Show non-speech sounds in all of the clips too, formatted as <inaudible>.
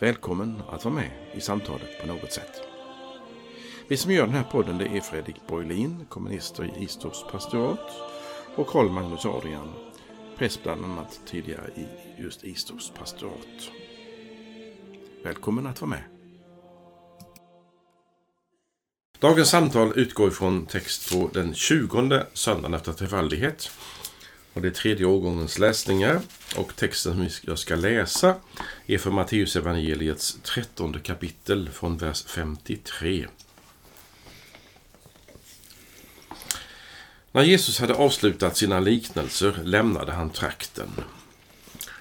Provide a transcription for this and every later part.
Välkommen att vara med i samtalet på något sätt. Vi som gör den här podden det är Fredrik Borglin, kommunister i Istorps pastorat och Karl Magnus Adrian, präst bland annat tidigare i just Istorps pastorat. Välkommen att vara med. Dagens samtal utgår från text på den 20 söndagen efter trefaldighet. Och det är tredje årgångens läsningar. Och texten som jag ska läsa är från Matteusevangeliets trettonde kapitel från vers 53. När Jesus hade avslutat sina liknelser lämnade han trakten.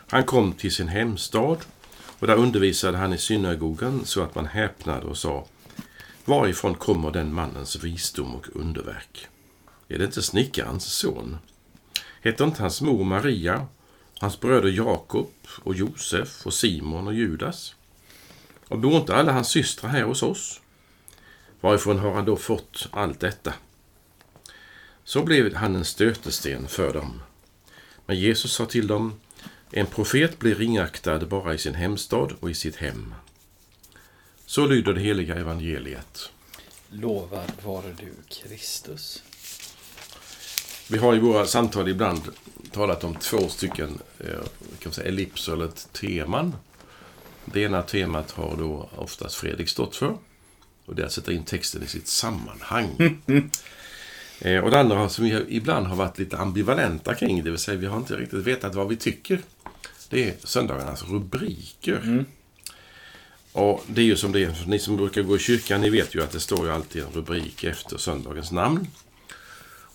Han kom till sin hemstad och där undervisade han i synagogan så att man häpnade och sa Varifrån kommer den mannens visdom och underverk? Är det inte snickarens son? Heter inte hans mor Maria, hans bröder Jakob och Josef och Simon och Judas? Och bor inte alla hans systrar här hos oss? Varifrån har han då fått allt detta? Så blev han en stötesten för dem. Men Jesus sa till dem, en profet blir ringaktad bara i sin hemstad och i sitt hem. Så lyder det heliga evangeliet. Lovad vare du, Kristus. Vi har i våra samtal ibland talat om två stycken eh, kan säga, ellipser eller teman. Det ena temat har då oftast Fredrik stått för. Och det är att sätta in texten i sitt sammanhang. <laughs> eh, och det andra som vi ibland har varit lite ambivalenta kring, det vill säga vi har inte riktigt vetat vad vi tycker. Det är söndagarnas rubriker. Mm. Och det är ju som det är, ni som brukar gå i kyrkan, ni vet ju att det står ju alltid en rubrik efter söndagens namn.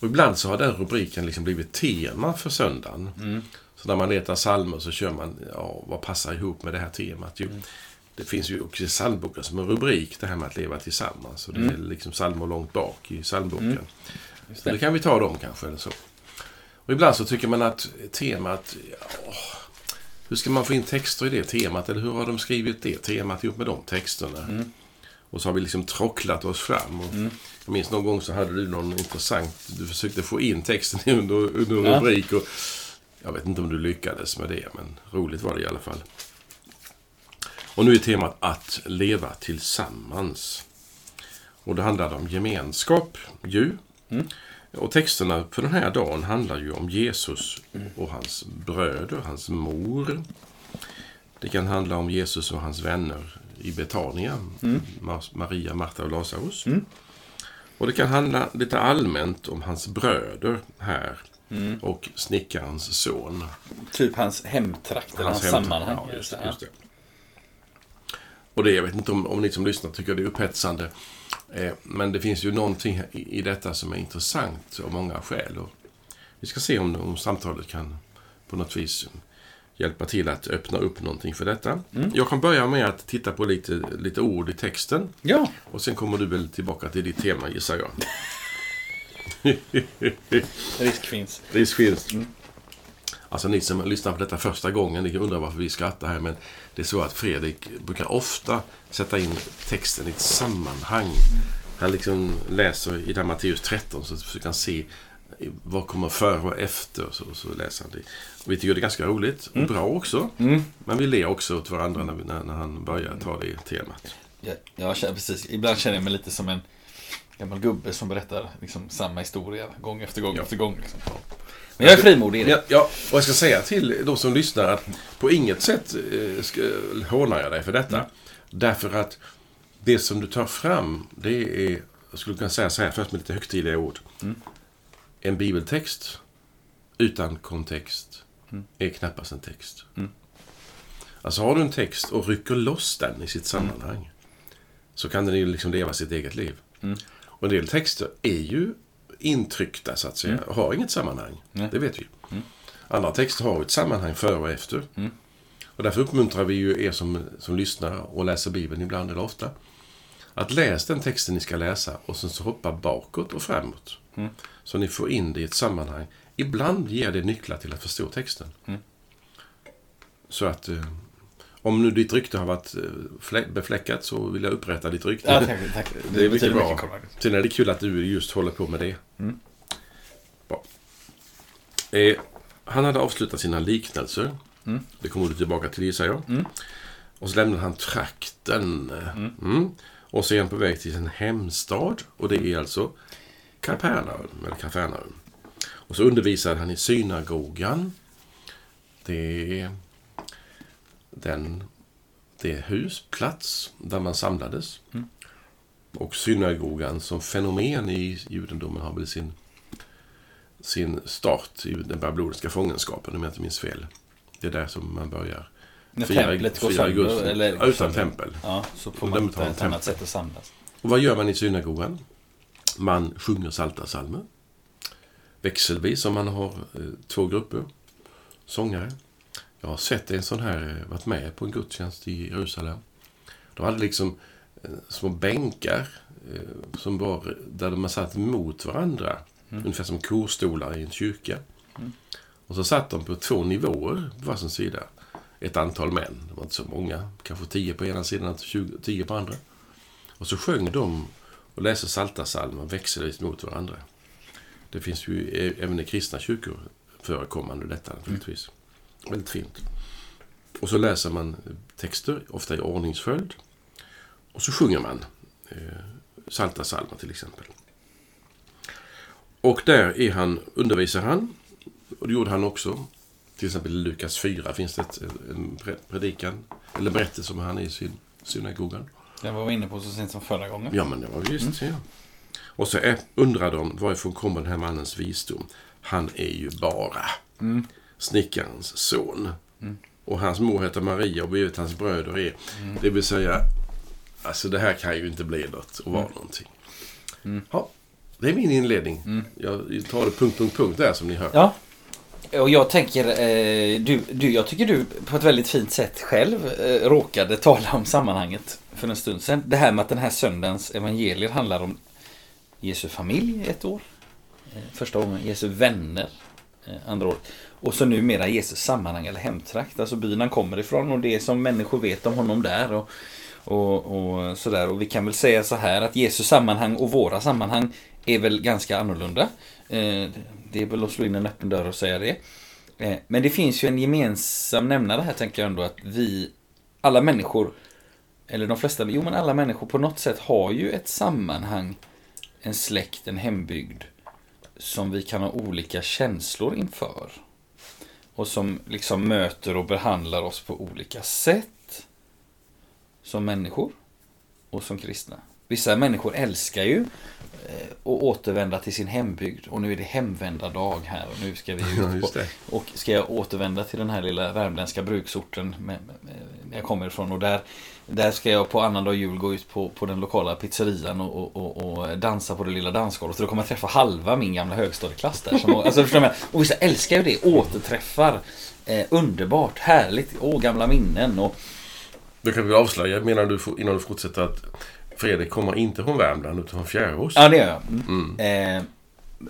Och ibland så har den rubriken liksom blivit tema för söndagen. Mm. Så när man letar salmer så kör man, ja, vad passar ihop med det här temat? Jo, mm. Det finns ju också i psalmboken som en rubrik, det här med att leva tillsammans. Och det mm. är liksom salmer långt bak i psalmboken. Mm. Så det kan vi ta dem kanske, eller så. Och ibland så tycker man att temat, ja, hur ska man få in texter i det temat? Eller hur har de skrivit det temat ihop med de texterna? Mm. Och så har vi liksom trocklat oss fram. Och mm. Jag minns någon gång så hade du någon intressant, du försökte få in texten under, under ja. rubrik. Och jag vet inte om du lyckades med det, men roligt var det i alla fall. Och nu är temat att leva tillsammans. Och det handlar om gemenskap, ju. Mm. Och texterna för den här dagen handlar ju om Jesus och hans bröder, hans mor. Det kan handla om Jesus och hans vänner i Betania. Mm. Maria, Marta och Lazarus. Mm. Och det kan handla lite allmänt om hans bröder här. Mm. Och snickarens son. Typ hans hemtrakt eller hans, hans sammanhang. Ja, just just det. Och det, jag vet inte om, om ni som lyssnar tycker det är upphetsande. Eh, men det finns ju någonting i, i detta som är intressant av många skäl. Och vi ska se om, om samtalet kan på något vis hjälpa till att öppna upp någonting för detta. Mm. Jag kan börja med att titta på lite, lite ord i texten. Ja. Och sen kommer du väl tillbaka till ditt tema gissar jag. <laughs> Risk finns. Risk finns. Mm. Alltså ni som lyssnar på detta första gången, ni undrar varför vi skrattar här, men det är så att Fredrik brukar ofta sätta in texten i ett sammanhang. Han liksom läser i Matteus 13 så försöker han se vad kommer före och efter. Så, så läser han det. Och vi tycker det är ganska roligt och mm. bra också. Mm. Men vi ler också åt varandra när, när, när han börjar ta det temat. Ja, jag känner precis. Ibland känner jag mig lite som en gammal gubbe som berättar liksom, samma historia gång efter gång ja. efter gång. Liksom. Men jag är frimodig i det. Ja, ja, och jag ska säga till de som lyssnar att på inget sätt eh, ska, hånar jag dig för detta. Mm. Därför att det som du tar fram, det är, jag skulle kunna säga så här först med lite högtidliga ord. Mm. En bibeltext utan kontext mm. är knappast en text. Mm. Alltså har du en text och rycker loss den i sitt sammanhang mm. så kan den ju liksom leva sitt eget liv. Mm. Och en del texter är ju intryckta så att säga, mm. har inget sammanhang. Nej. Det vet vi. Mm. Andra texter har ett sammanhang före och efter. Och därför uppmuntrar vi ju er som, som lyssnar och läser Bibeln ibland eller ofta att läs den texten ni ska läsa och sen så hoppa bakåt och framåt. Så ni får in det i ett sammanhang. Ibland ger det nycklar till att förstå texten. Mm. Så att eh, om nu ditt rykte har varit eh, flä- befläckat så vill jag upprätta ditt rykte. Ja, tack, tack. <laughs> Det är mycket bra. Magnus. Sen är det kul att du just håller på med det. Mm. Eh, han hade avslutat sina liknelser. Mm. Det kommer du tillbaka till gissar jag. Mm. Och så lämnade han trakten. Mm. Mm. Och så är han på väg till sin hemstad. Och det är alltså Kapernaum. Eller Kapernaum. Och så undervisade han i synagogan. Det är den, det hus, plats där man samlades. Mm. Och synagogan som fenomen i judendomen har väl sin, sin start i den babyloniska fångenskapen, om jag inte minns fel. Det är där som man börjar När fira- templet går fira sönder. Eller, Ja, utan tempel. Ja, så får man hitta ett tempel. annat sätt att samlas. Och vad gör man i synagogan? Man sjunger psaltarpsalmer. Växelvis om man har eh, två grupper sångare. Jag har sett en sån här, eh, varit med på en gudstjänst i Jerusalem. De hade liksom eh, små bänkar som var, där de satt mot varandra. Ungefär som korstolar i en kyrka. Och så satt de på två nivåer på varsin sida. Ett antal män, det var inte så många, kanske tio på ena sidan och 20, tio på andra. Och så sjöng de och läste psaltarpsalmer växelvis mot varandra. Det finns ju e- även i kristna kyrkor förekommande detta naturligtvis. Väldigt fint. Och så läser man texter, ofta i ordningsföljd. Och så sjunger man eh, psaltarpsalmer till exempel. Och där är han, undervisar han. Och det gjorde han också. Till exempel i Lukas 4 finns det ett, en pre- predikan, eller berättelse om han i sin synagogan. Den var vi inne på så sent som förra gången. Ja, men det var visst. Ja. Och så undrar de varifrån kommer den här mannens visdom. Han är ju bara Mm. snickarens son. Och hans mor heter Maria och vi vet hans bröder är. Mm. Det vill säga, alltså det här kan ju inte bli något och vara någonting. Mm. Ja, det är min inledning. Jag tar det punkt, punkt, punkt där som ni hör. Ja. Och jag tänker, eh, du, du, jag tycker du på ett väldigt fint sätt själv eh, råkade tala om sammanhanget för en stund sedan. Det här med att den här söndagens evangelier handlar om Jesu familj ett år. Eh, första gången Jesu vänner eh, andra året. Och så numera Jesus sammanhang eller hemtrakt. Alltså byn han kommer ifrån och det som människor vet om honom där. Och, och, och sådär. Och vi kan väl säga så här att Jesus sammanhang och våra sammanhang är väl ganska annorlunda. Eh, det är väl att slå in en öppen dörr och säga det. Men det finns ju en gemensam nämnare här tänker jag ändå att vi, alla människor, eller de flesta, jo men alla människor på något sätt har ju ett sammanhang, en släkt, en hembygd som vi kan ha olika känslor inför. Och som liksom möter och behandlar oss på olika sätt. Som människor och som kristna. Vissa människor älskar ju eh, att återvända till sin hembygd. Och nu är det hemvändardag här och nu ska vi <laughs> ut på, och ska jag återvända till den här lilla värmländska bruksorten med, med, med, jag kommer ifrån. Och där, där ska jag på annandag jul gå ut på, på den lokala pizzerian och, och, och, dansa på det lilla dansgolvet. Och då kommer jag träffa halva min gamla högstadieklass där. Som, alltså, förstår jag och vissa älskar ju det. Återträffar. Eh, underbart, härligt. Åh, gamla minnen. Och, Då kan vi avslöja, menar du innan du fortsätter att Fredrik kommer inte från Värmland utan från Fjärås. Ja, det gör jag. Mm. Eh,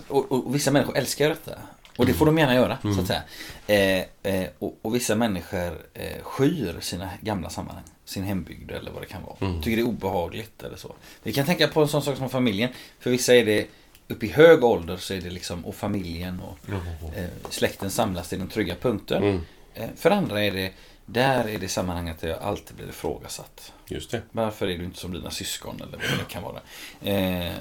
och, och, vissa människor älskar detta. Och det får de gärna göra, så att säga. Eh, eh, och, och vissa människor eh, skyr sina gamla sammanhang. Sin hembygd eller vad det kan vara. Tycker det är obehagligt eller så. Vi kan tänka på en sån sak som familjen. För vissa är det upp i hög ålder så är det liksom och familjen och eh, släkten samlas i den trygga punkten. Mm. Eh, för andra är det där är det sammanhanget där jag alltid blir ifrågasatt. Just det. Varför är du inte som dina syskon eller vad det kan vara. Eh,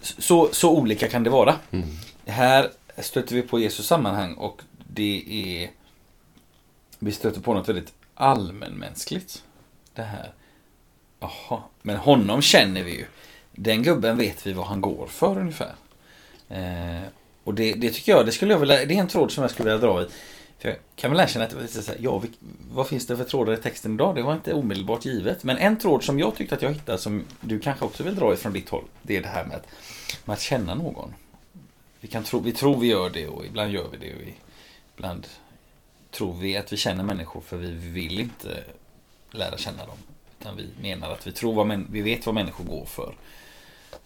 så, så olika kan det vara. Mm. Här stöter vi på Jesus sammanhang och det är vi stöter på något väldigt allmänmänskligt. Det här. Jaha, men honom känner vi ju. Den gubben vet vi vad han går för ungefär. Eh, och det, det tycker jag, det skulle jag vilja, det är en tråd som jag skulle vilja dra i. För jag kan väl erkänna att det var lite så här, ja, vi, vad finns det för trådar i texten idag? Det var inte omedelbart givet. Men en tråd som jag tyckte att jag hittade som du kanske också vill dra ifrån ditt håll. Det är det här med att, med att känna någon. Vi, kan tro, vi tror vi gör det och ibland gör vi det. Och vi, ibland tror vi att vi känner människor för vi vill inte lära känna dem. Utan vi menar att vi tror vad vi vet vad människor går för.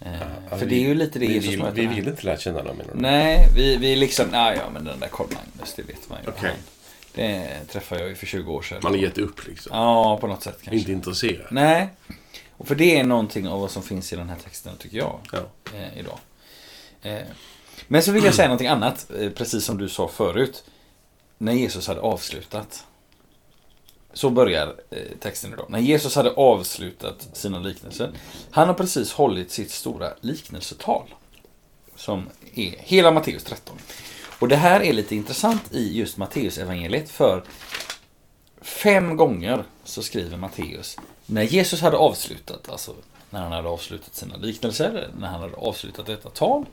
Eh, Ja, för vi- det är ju lite det vi Jesus vill, vi vill inte lära känna dem menar du? Nej, vi, vi liksom, nej ja men den där Carl Magnus, det vet man ju. Han- Det träffade jag ju för 20 år sedan. Man har gett upp liksom. Ja, på något sätt kanske. Inte intresserad. Nej. Och för det är någonting av vad som finns i den här texten, tycker jag, Ja. eh, idag. Eh, men så vill jag säga någonting annat, eh, precis som du sa förut. När Jesus hade avslutat. Så börjar eh, texten idag. När Jesus hade avslutat sina liknelser. Han har precis hållit sitt stora liknelsetal. Som är hela Matteus 13. Och det här är lite intressant i just Matteus evangeliet för Fem gånger så skriver Matteus när Jesus hade avslutat, alltså när han hade avslutat sina liknelser, när han hade avslutat detta tal,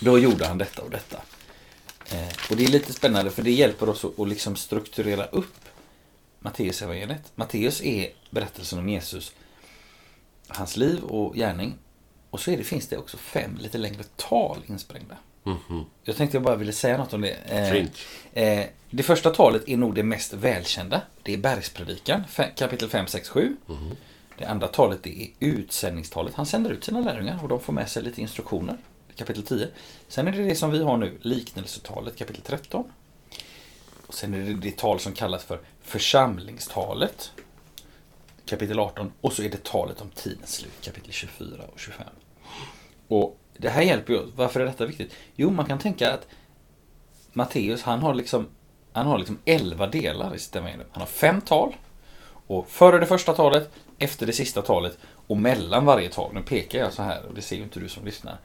då gjorde han detta och detta. Eh, och det är lite spännande för det hjälper oss att, liksom strukturera upp Matteus evangeliet. Matteus är berättelsen om Jesus, hans liv och gärning. Och så är det, finns det också fem lite längre tal insprängda. Mhm. Jag tänkte jag bara ville säga något om det. Eh. Eh, det första talet är nog det mest välkända. Det är bergspredikan, kapitel 5, 6, 7. Mhm. Det andra talet det är utsändningstalet. Han sänder ut sina lärjungar och de får med sig lite instruktioner. Kapitel 10. Sen är det det som vi har nu, liknelsetalet, kapitel 13. Och sen är det det tal som kallas för församlingstalet, kapitel 18. Och så är det talet om tidens slut, kapitel 24 och 25. Och det här hjälper ju oss. Varför är detta viktigt? Jo, man kan tänka att Matteus, han har liksom han har liksom 11 delar i sitt evangelium. Han har fem tal. Och före det första talet, efter det sista talet och mellan varje tal, nu pekar jag så här och det ser ju inte du som lyssnar.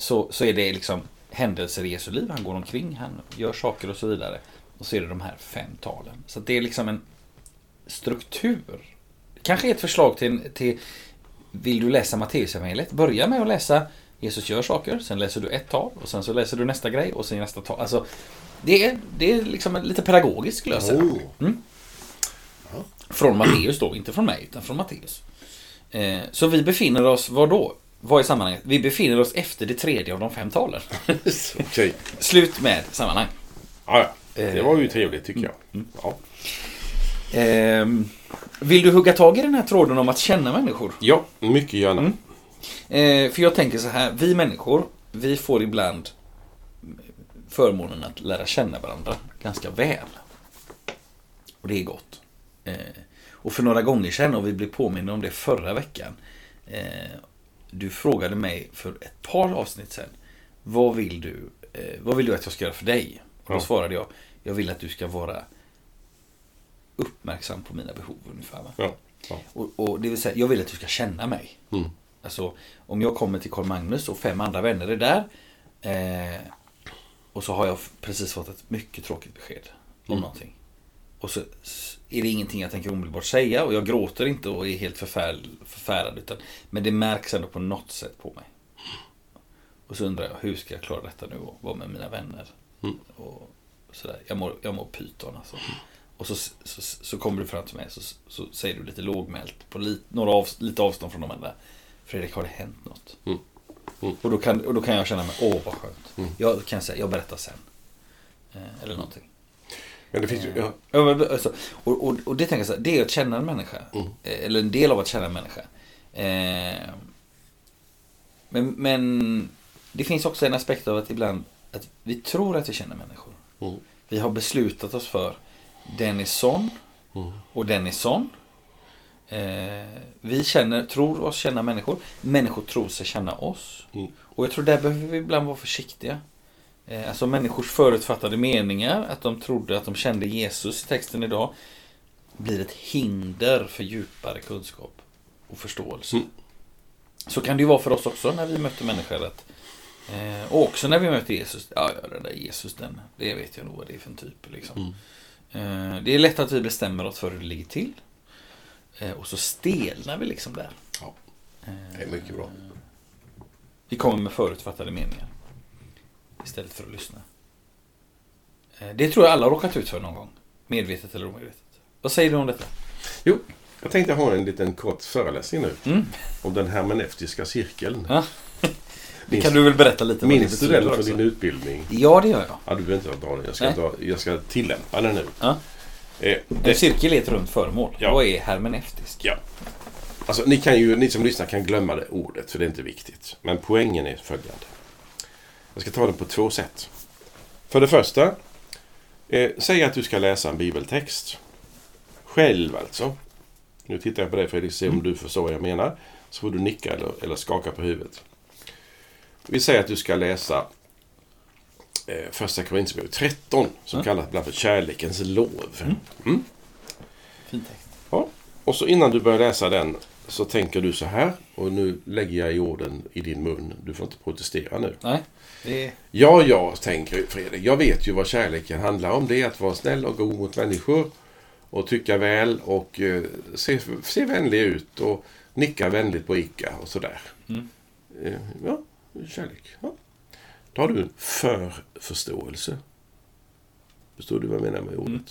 Så, så är det liksom händelser i Jesu liv. Han går omkring, han gör saker och så vidare. Och så är det de här fem talen. Så det är liksom en struktur. Kanske ett förslag till, till vill du läsa Matteusevangeliet? Börja med att läsa Jesus gör saker, sen läser du ett tal och sen så läser du nästa grej och sen nästa tal. Alltså, det är, det är liksom en- lite pedagogiskt skulle jag säga. Oh. Mm. Från Matteus då, inte från mig, utan från Matteus. Eh, så vi befinner oss, var då? Vad är sammanhanget? Vi befinner oss efter det tredje av de fem talen. <laughs> Okej. Slut med sammanhang. Ja. Eh. Det var ju trevligt tycker jag. Mm. Ja. Ehm, vill du hugga tag i den här tråden om att känna människor? ja, mycket gärna. Mm. Eh, för jag tänker så här, vi människor, vi får ibland förmånen att lära känna varandra ganska väl. Och det är gott. Eh, och för några gånger sedan, och vi blev påminna om det förra veckan. Du frågade mig för ett par avsnitt sedan. Vad vill du, eh, vad vill du att jag ska göra för dig? Och då Ja. svarade jag, jag vill att du ska vara uppmärksam på mina behov ungefär. Ja. Ja. Och, och det vill säga, jag vill att du ska känna mig. Mm. Alltså, om jag kommer till Carl Magnus och fem andra vänner är där. Eh, och så har jag precis fått ett mycket tråkigt besked om Mm. någonting. Och så är det ingenting jag tänker omedelbart säga och jag gråter inte och är helt förfär, förfärad. Utan, men det märks ändå på något sätt på mig. Och så undrar jag, hur ska jag klara detta nu och vara med mina vänner? Mm. Och sådär. Jag mår, jag mår pyton alltså. Och så, så, så kommer du fram till mig så, så säger du lite lågmält på li, några av, lite avstånd från de andra. Fredrik, har det hänt något? Mm. Mm. Och, då kan, och då kan jag känna mig, åh vad skönt. Mm. Jag kan säga, jag berättar sen. Eh, eller någonting. Men det finns ju... Ja. Ja, men, alltså, och, och, och det tänker jag så här, det är att känna en människa. Mm. Eh, Eller en del av att känna en människa. Eh, men, men det finns också en aspekt av att ibland att vi tror att vi känner människor. Mm. Vi har beslutat oss för den är sån Mm. och den är sån. Eh, vi känner, tror oss känna människor. Människor tror sig känna oss. Mm. Och jag tror där behöver vi ibland vara försiktiga. Eh, alltså människors förutfattade meningar, att de trodde att de kände Jesus i texten idag, blir ett hinder för djupare kunskap och förståelse. Mm. Så kan det ju vara för oss också när vi möter människor. Att, eh, och också när vi möter Jesus. Ja, ja, den där Jesus, den, det vet jag nog vad det är för en typ. Liksom. Mm. Eh, det är lätt att vi bestämmer oss för hur det ligger till. Eh, och så stelnar vi liksom där. Ja, Eh, det är mycket bra. vi kommer med förutfattade meningar. Istället för att lyssna. Eh, Det tror jag alla har råkat ut för någon gång. Medvetet eller omedvetet. Vad säger du om detta? Jo, jag tänkte ha en liten kort föreläsning nu. Mm. Om den hermeneutiska cirkeln. Ja. <laughs> Minns, Kan du väl berätta lite det minns du den från din utbildning? Ja, det gör jag. Ja, du behöver inte dra den. Jag ska, dra, jag ska tillämpa den nu. Ja. Eh, En det, cirkel är ett runt föremål. Ja. Vad är hermeneutiskt? ja. Alltså, ni, kan ju, ni som lyssnar kan glömma det ordet, för det är inte viktigt. Men poängen är följande. Jag ska ta den på två sätt. För det första, eh, säg att du ska läsa en bibeltext. Själv alltså. Nu tittar jag på dig Fredrik, se om du förstår vad jag menar. Så får du nicka eller, eller skaka på huvudet. Vi säger att du ska läsa eh, Första Korinthierbrevet 13, som Ja. kallas ibland för kärlekens lov. Mm. Fin text. Ja. Och så innan du börjar läsa den så tänker du så här. Och nu lägger jag i orden i din mun. Du får inte protestera nu. Nej, det. Ja, ja, tänker Fredrik. Jag vet ju vad kärleken handlar om. Det är att vara snäll och god mot människor. Och tycka väl och eh, se, se vänlig ut och nicka vänligt på Ica och sådär. Mm. Eh, ja, kärlek. Ja. Då har du en förförståelse. Förstår du vad jag menar med ordet? Mm.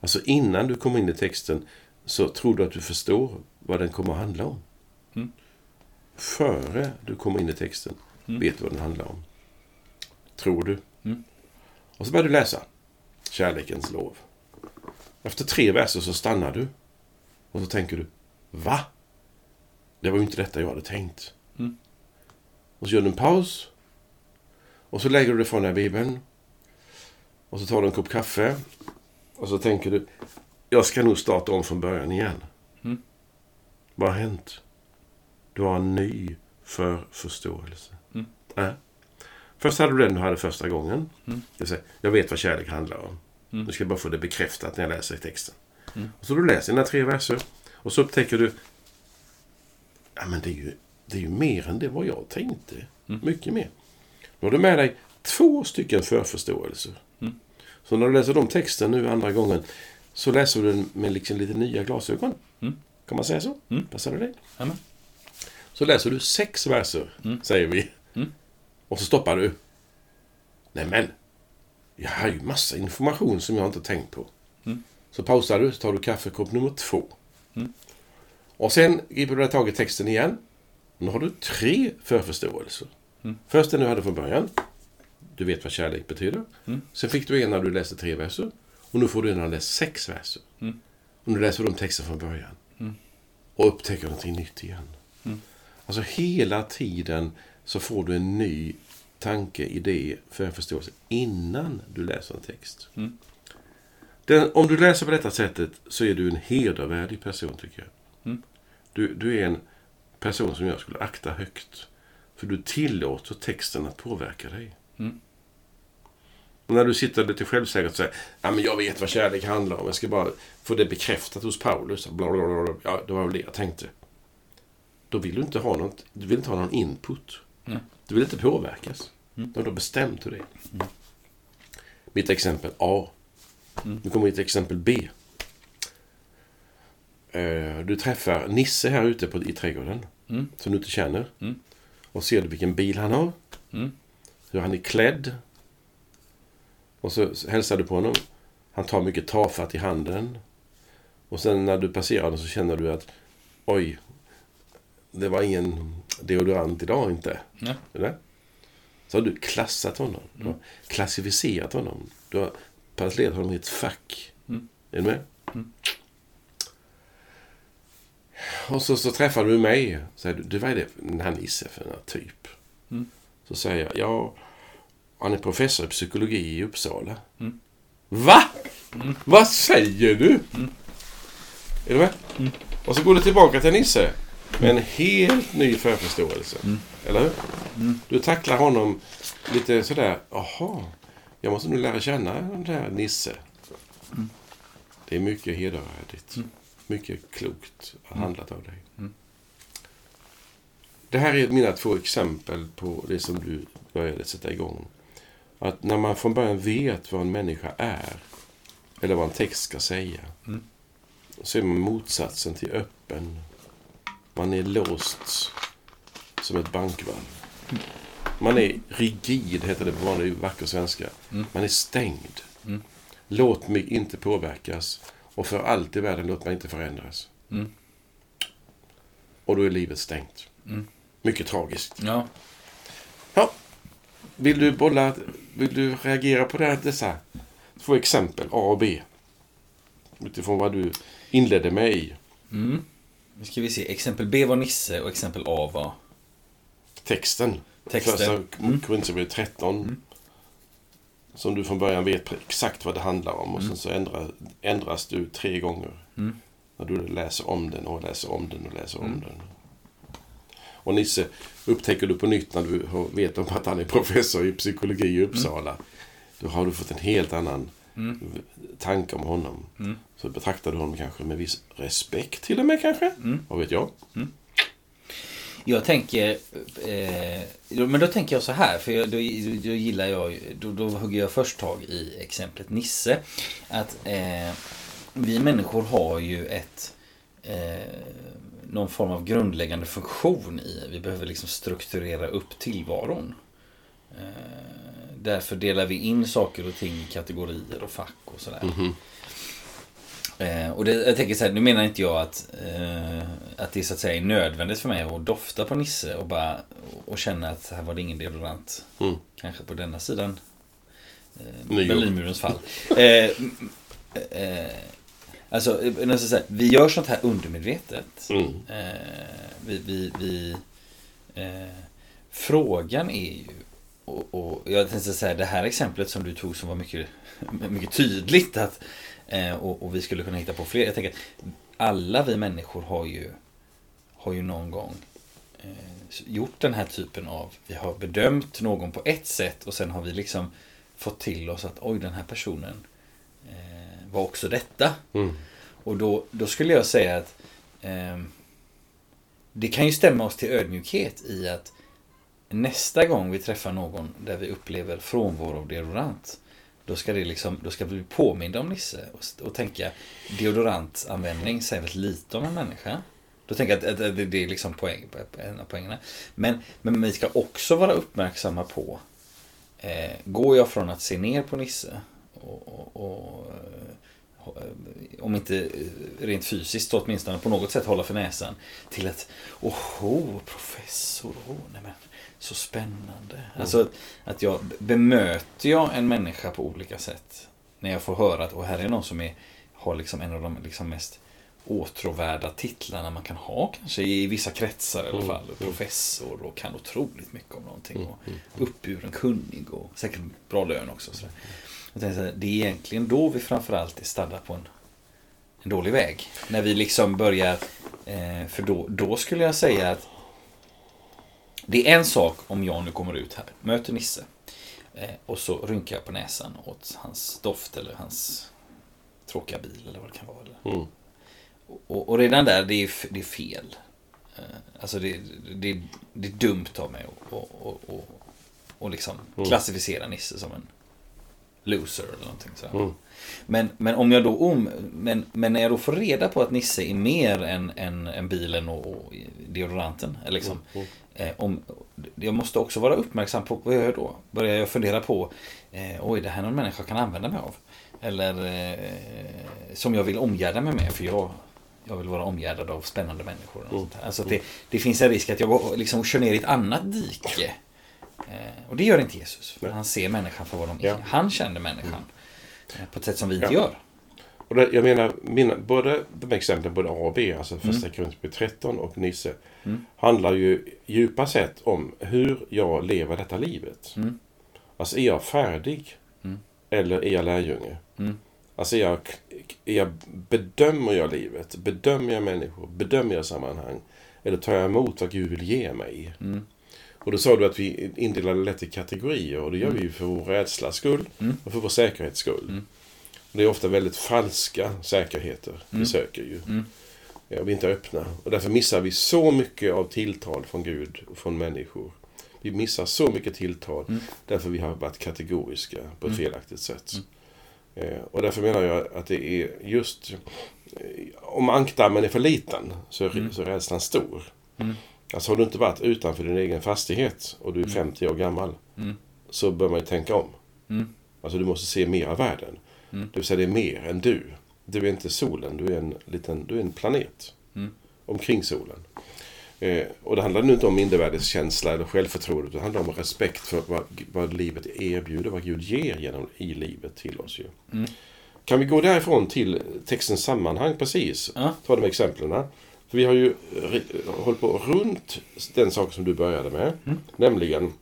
Alltså innan du kommer in i texten så tror du att du förstår vad den kommer att handla om. Mm. Före du kommer in i texten Mm. vet du vad den handlar om. Tror du. Mm. Och så börjar du läsa Kärlekens lov. Efter tre verser så stannar du. Och så tänker du Va? Det var ju inte detta jag hade tänkt. Mm. Och så gör du en paus. Och så lägger du det från dig Bibeln. Och så tar du en kopp kaffe. Och så tänker du Jag ska nog starta om från början igen. Mm. Vad har hänt? Du har en ny förförståelse. Mm. Äh. Först hade du den du hade första gången. Mm. Det vill säga, jag vet vad kärlek handlar om. Mm. Nu ska jag bara få det bekräftat när jag läser i texten. Mm. Och så du läser dina tre verser. Och så upptäcker du Ja men det är ju, det är ju mer än det vad jag tänkte. Mm. Mycket mer. Då har du med dig två stycken förförståelser. Mm. Så när du läser de texten nu andra gången så läser du den med liksom lite nya glasögon. Mm. Kan man säga så? Mm. Passar det dig? Amen. Så läser du sex verser, Mm. säger vi. Och så stoppar du. Nej men, jag har ju massa information som jag inte tänkt på. Mm. Så pausar du, så tar du kaffekopp nummer två. Mm. Och sen griper du tag i texten igen. Nu har du tre förförståelser. Mm. Först den du hade från början. Du vet vad kärlek betyder. Mm. Sen fick du en när du läste tre verser. Och nu får du en när du läst sex verser. Mm. Och nu läser du de texten från början. Mm. Och upptäcker någonting nytt igen. Alltså hela tiden så får du en ny tanke, idé, förförståelse innan du läser en text. Mm. Den, om du läser på detta sättet så är du en hedervärdig person tycker jag. Mm. Du, du är en person som jag skulle akta högt. För du tillåter texten att påverka dig. Mm. När du sitter lite självsäkert och säger ja, men jag vet vad kärlek handlar om. Jag ska bara få det bekräftat hos Paulus. Bla, bla, bla, bla. Ja, det var väl det jag tänkte. Då vill du inte ha, något, du vill inte ha någon input. Nej. Du vill inte påverkas. Mm. Då har bestämt hur det är. Mitt exempel A. Mm. Nu kommer mitt exempel B. Eh, Du träffar Nisse här ute på, i trädgården. Mm. Som du inte känner. Mm. Och ser du vilken bil han har. Mm. Hur han är klädd. Och så hälsar du på honom. Han tar mycket tafatt i handen. Och sen när du passerar honom så känner du att oj, det var ingen deodorant idag inte. Nej. Eller? Så har du klassat honom. Du har klassificerat honom. Du har placerat honom i ett fack. Mm. Är du med? Mm. Och så, så träffar du mig. Säger du, du, vad är det här Nisse för en typ? Mm. Så säger jag, ja, han är professor i psykologi i Uppsala. Mm. Va? Vad säger du? Är du med? Mm. Och så går du tillbaka till Nisse med en helt ny förförståelse. Mm. Eller hur? Mm. Du tacklar honom lite sådär, jaha, jag måste nu lära känna den där Nisse. Mm. Det är mycket hedervärdigt. Mycket klokt handlat av dig. Mm. Det här är mina två exempel på det som du började sätta igång. Att när man från början vet vad en människa är, eller vad en text ska säga, Mm. så är man motsatsen till öppen. Man är låst som ett bankvalv. Man är rigid, heter det på vanlig vacker svenska. Mm. Man är stängd. Mm. Låt mig inte påverkas och för allt i världen låt mig inte förändras. Mm. Och då är livet stängt. Mm. Mycket tragiskt. Ja. Ja. Vill du bolla, vill du reagera på det här, dessa två exempel, A och B? Utifrån vad du inledde med i Mm. Nu ska vi se. Exempel B var Nisse och exempel A var... texten. Texten. Första Mm. Korinthierbrevet 13. Som du från början vet exakt vad det handlar om. Och sen så ändrar, ändras du tre gånger. Mm. När du läser om den och läser om den och läser om Mm. den. Och Nisse upptäcker du på nytt när du vet om att han är professor i psykologi i Uppsala. Då har du fått en helt annan Mm. tanke om honom. Mm. Så betraktar du honom kanske med viss respekt till och med kanske. Mm. Vad vet jag? Jag tänker... Eh, då- men då tänker jag så här, för jag, då, då gillar jag... Då, då hugger jag först tag i exemplet Nisse. Att eh, vi människor har ju ett... Eh, någon form av grundläggande funktion i. Vi behöver liksom strukturera upp tillvaron. Eh, därför delar vi in saker och ting i kategorier och fack och sådär. Mhm. Eh, och det, jag tänker så här, nu menar inte jag att, eh, att det så att säga är nödvändigt för mig att dofta på Nisse och bara och känna att här var det ingen deodorant. Mm. Kanske på denna sidan eh. Berlinmurens fall. Eh, eh, alltså, eh, när jag säger, vi gör sånt här undermedvetet. Mm. Eh, vi, vi, vi, eh, frågan är ju, och, och jag tänkte säga det här exemplet som du tog som var mycket, mycket tydligt att, eh, och, och vi skulle kunna hitta på fler. Jag tänker att alla vi människor har ju, har ju någon gång eh, gjort den här typen av, vi har bedömt någon på ett sätt och sen har vi liksom fått till oss att oj den här personen eh, var också detta. Mm. Och då, då skulle jag säga att ehm, det kan ju stämma oss till ödmjukhet i att nästa gång vi träffar någon där vi upplever frånvaro av deodorant då ska, det liksom, då ska vi bli påminda om Nisse och, och tänka deodorantanvändning säger väldigt lite om en människa. Då tänker jag att, att det, det är liksom poäng, en av poängerna. Men, men vi ska också vara uppmärksamma på eh, Går jag från att se ner på Nisse och, och, och eh, om inte eh, rent fysiskt så åtminstone på något sätt hålla för näsan till att Oho, professor, oh, nej men, så spännande. Alltså att, att jag bemöter jag en människa på olika sätt när jag får höra att här är någon som är, har liksom en av de liksom mest åtråvärda titlarna man kan ha kanske i vissa kretsar i alla Mm, fall. mm. Professor och kan otroligt mycket om någonting. Mm, Och mm. uppburen, kunnig och säkert bra lön också. Så jag tänkte så här, det är egentligen då vi framförallt är stadda på en, en dålig väg. När vi liksom börjar, eh, för då, då skulle jag säga att det är en sak om jag nu kommer ut här, möter Nisse eh, och så rynkar jag på näsan åt hans doft eller hans tråkiga bil eller vad det kan vara. Mm. Och, och redan där, det är, det är fel. Eh, Alltså det, det, det är dumt av mig att och, och, och, liksom Mm. klassificera Nisse som en loser eller någonting sådär. Mm. Men, men om jag då om, men, men när jag då får reda på att Nisse är mer än, än, än bilen och, och deodoranten. eller Liksom, Mm. Eh, om, jag måste också vara uppmärksam på vad jag gör då. Börjar jag fundera på, eh, oj det här är någon människa kan använda mig av. Eller eh, som jag vill omgärda mig med för jag, jag vill vara omgärdad av spännande människor. Och Mm. sånt här. Alltså det, det finns en risk att jag går, liksom, kör ner i ett annat dike. Eh, och det gör inte Jesus. För han ser människan för vad de är. Ja. Han känner människan. eh, På ett sätt som vi inte Ja. gör. Och det, jag menar, mina, både de exemplen, både A och B, alltså första Korinthierbrevet 13 och Nisse, Mm. handlar ju djupa sett om hur jag lever detta livet. Mm. Alltså, är jag färdig? Mm. Eller är jag lärjunge? Mm. Alltså, är jag, är jag, bedömer jag livet? Bedömer jag människor? Bedömer jag sammanhang? Eller tar jag emot vad Gud vill ge mig? Mm. Och då sa du att vi indelar lätt i kategorier och det gör vi ju för vår rädslas skull Mm. och för vår säkerhets skull. Mm. Det är ofta väldigt falska säkerheter vi Mm. söker ju. Mm. Ja, och vi är inte öppna. Och därför missar vi så mycket av tilltal från Gud och från människor. Vi missar så mycket tilltal Mm. därför vi har varit kategoriska på ett Mm. felaktigt sätt. Eh, och därför menar jag att det är just... Eh, om ankdammen är för liten så är, Mm. så är rädslan stor. Mm. Alltså har du inte varit utanför din egen fastighet och du är Mm. 50 år gammal Mm. så bör man ju tänka om. Mm. Alltså du måste se mer av världen. Mm. Det vill säga det är mer än du. Du är inte solen, du är en, liten, du är en planet. Mm. Omkring solen. Eh, och det handlar nu inte om mindervärdeskänsla eller självförtroende. Det handlar om respekt för vad, vad livet erbjuder, vad Gud ger genom, i livet till oss. Ju. Mm. Kan vi gå därifrån till textens sammanhang precis? Ja. Ta de exemplen. För vi har ju hållit på runt den sak som du började med. Mm. Nämligen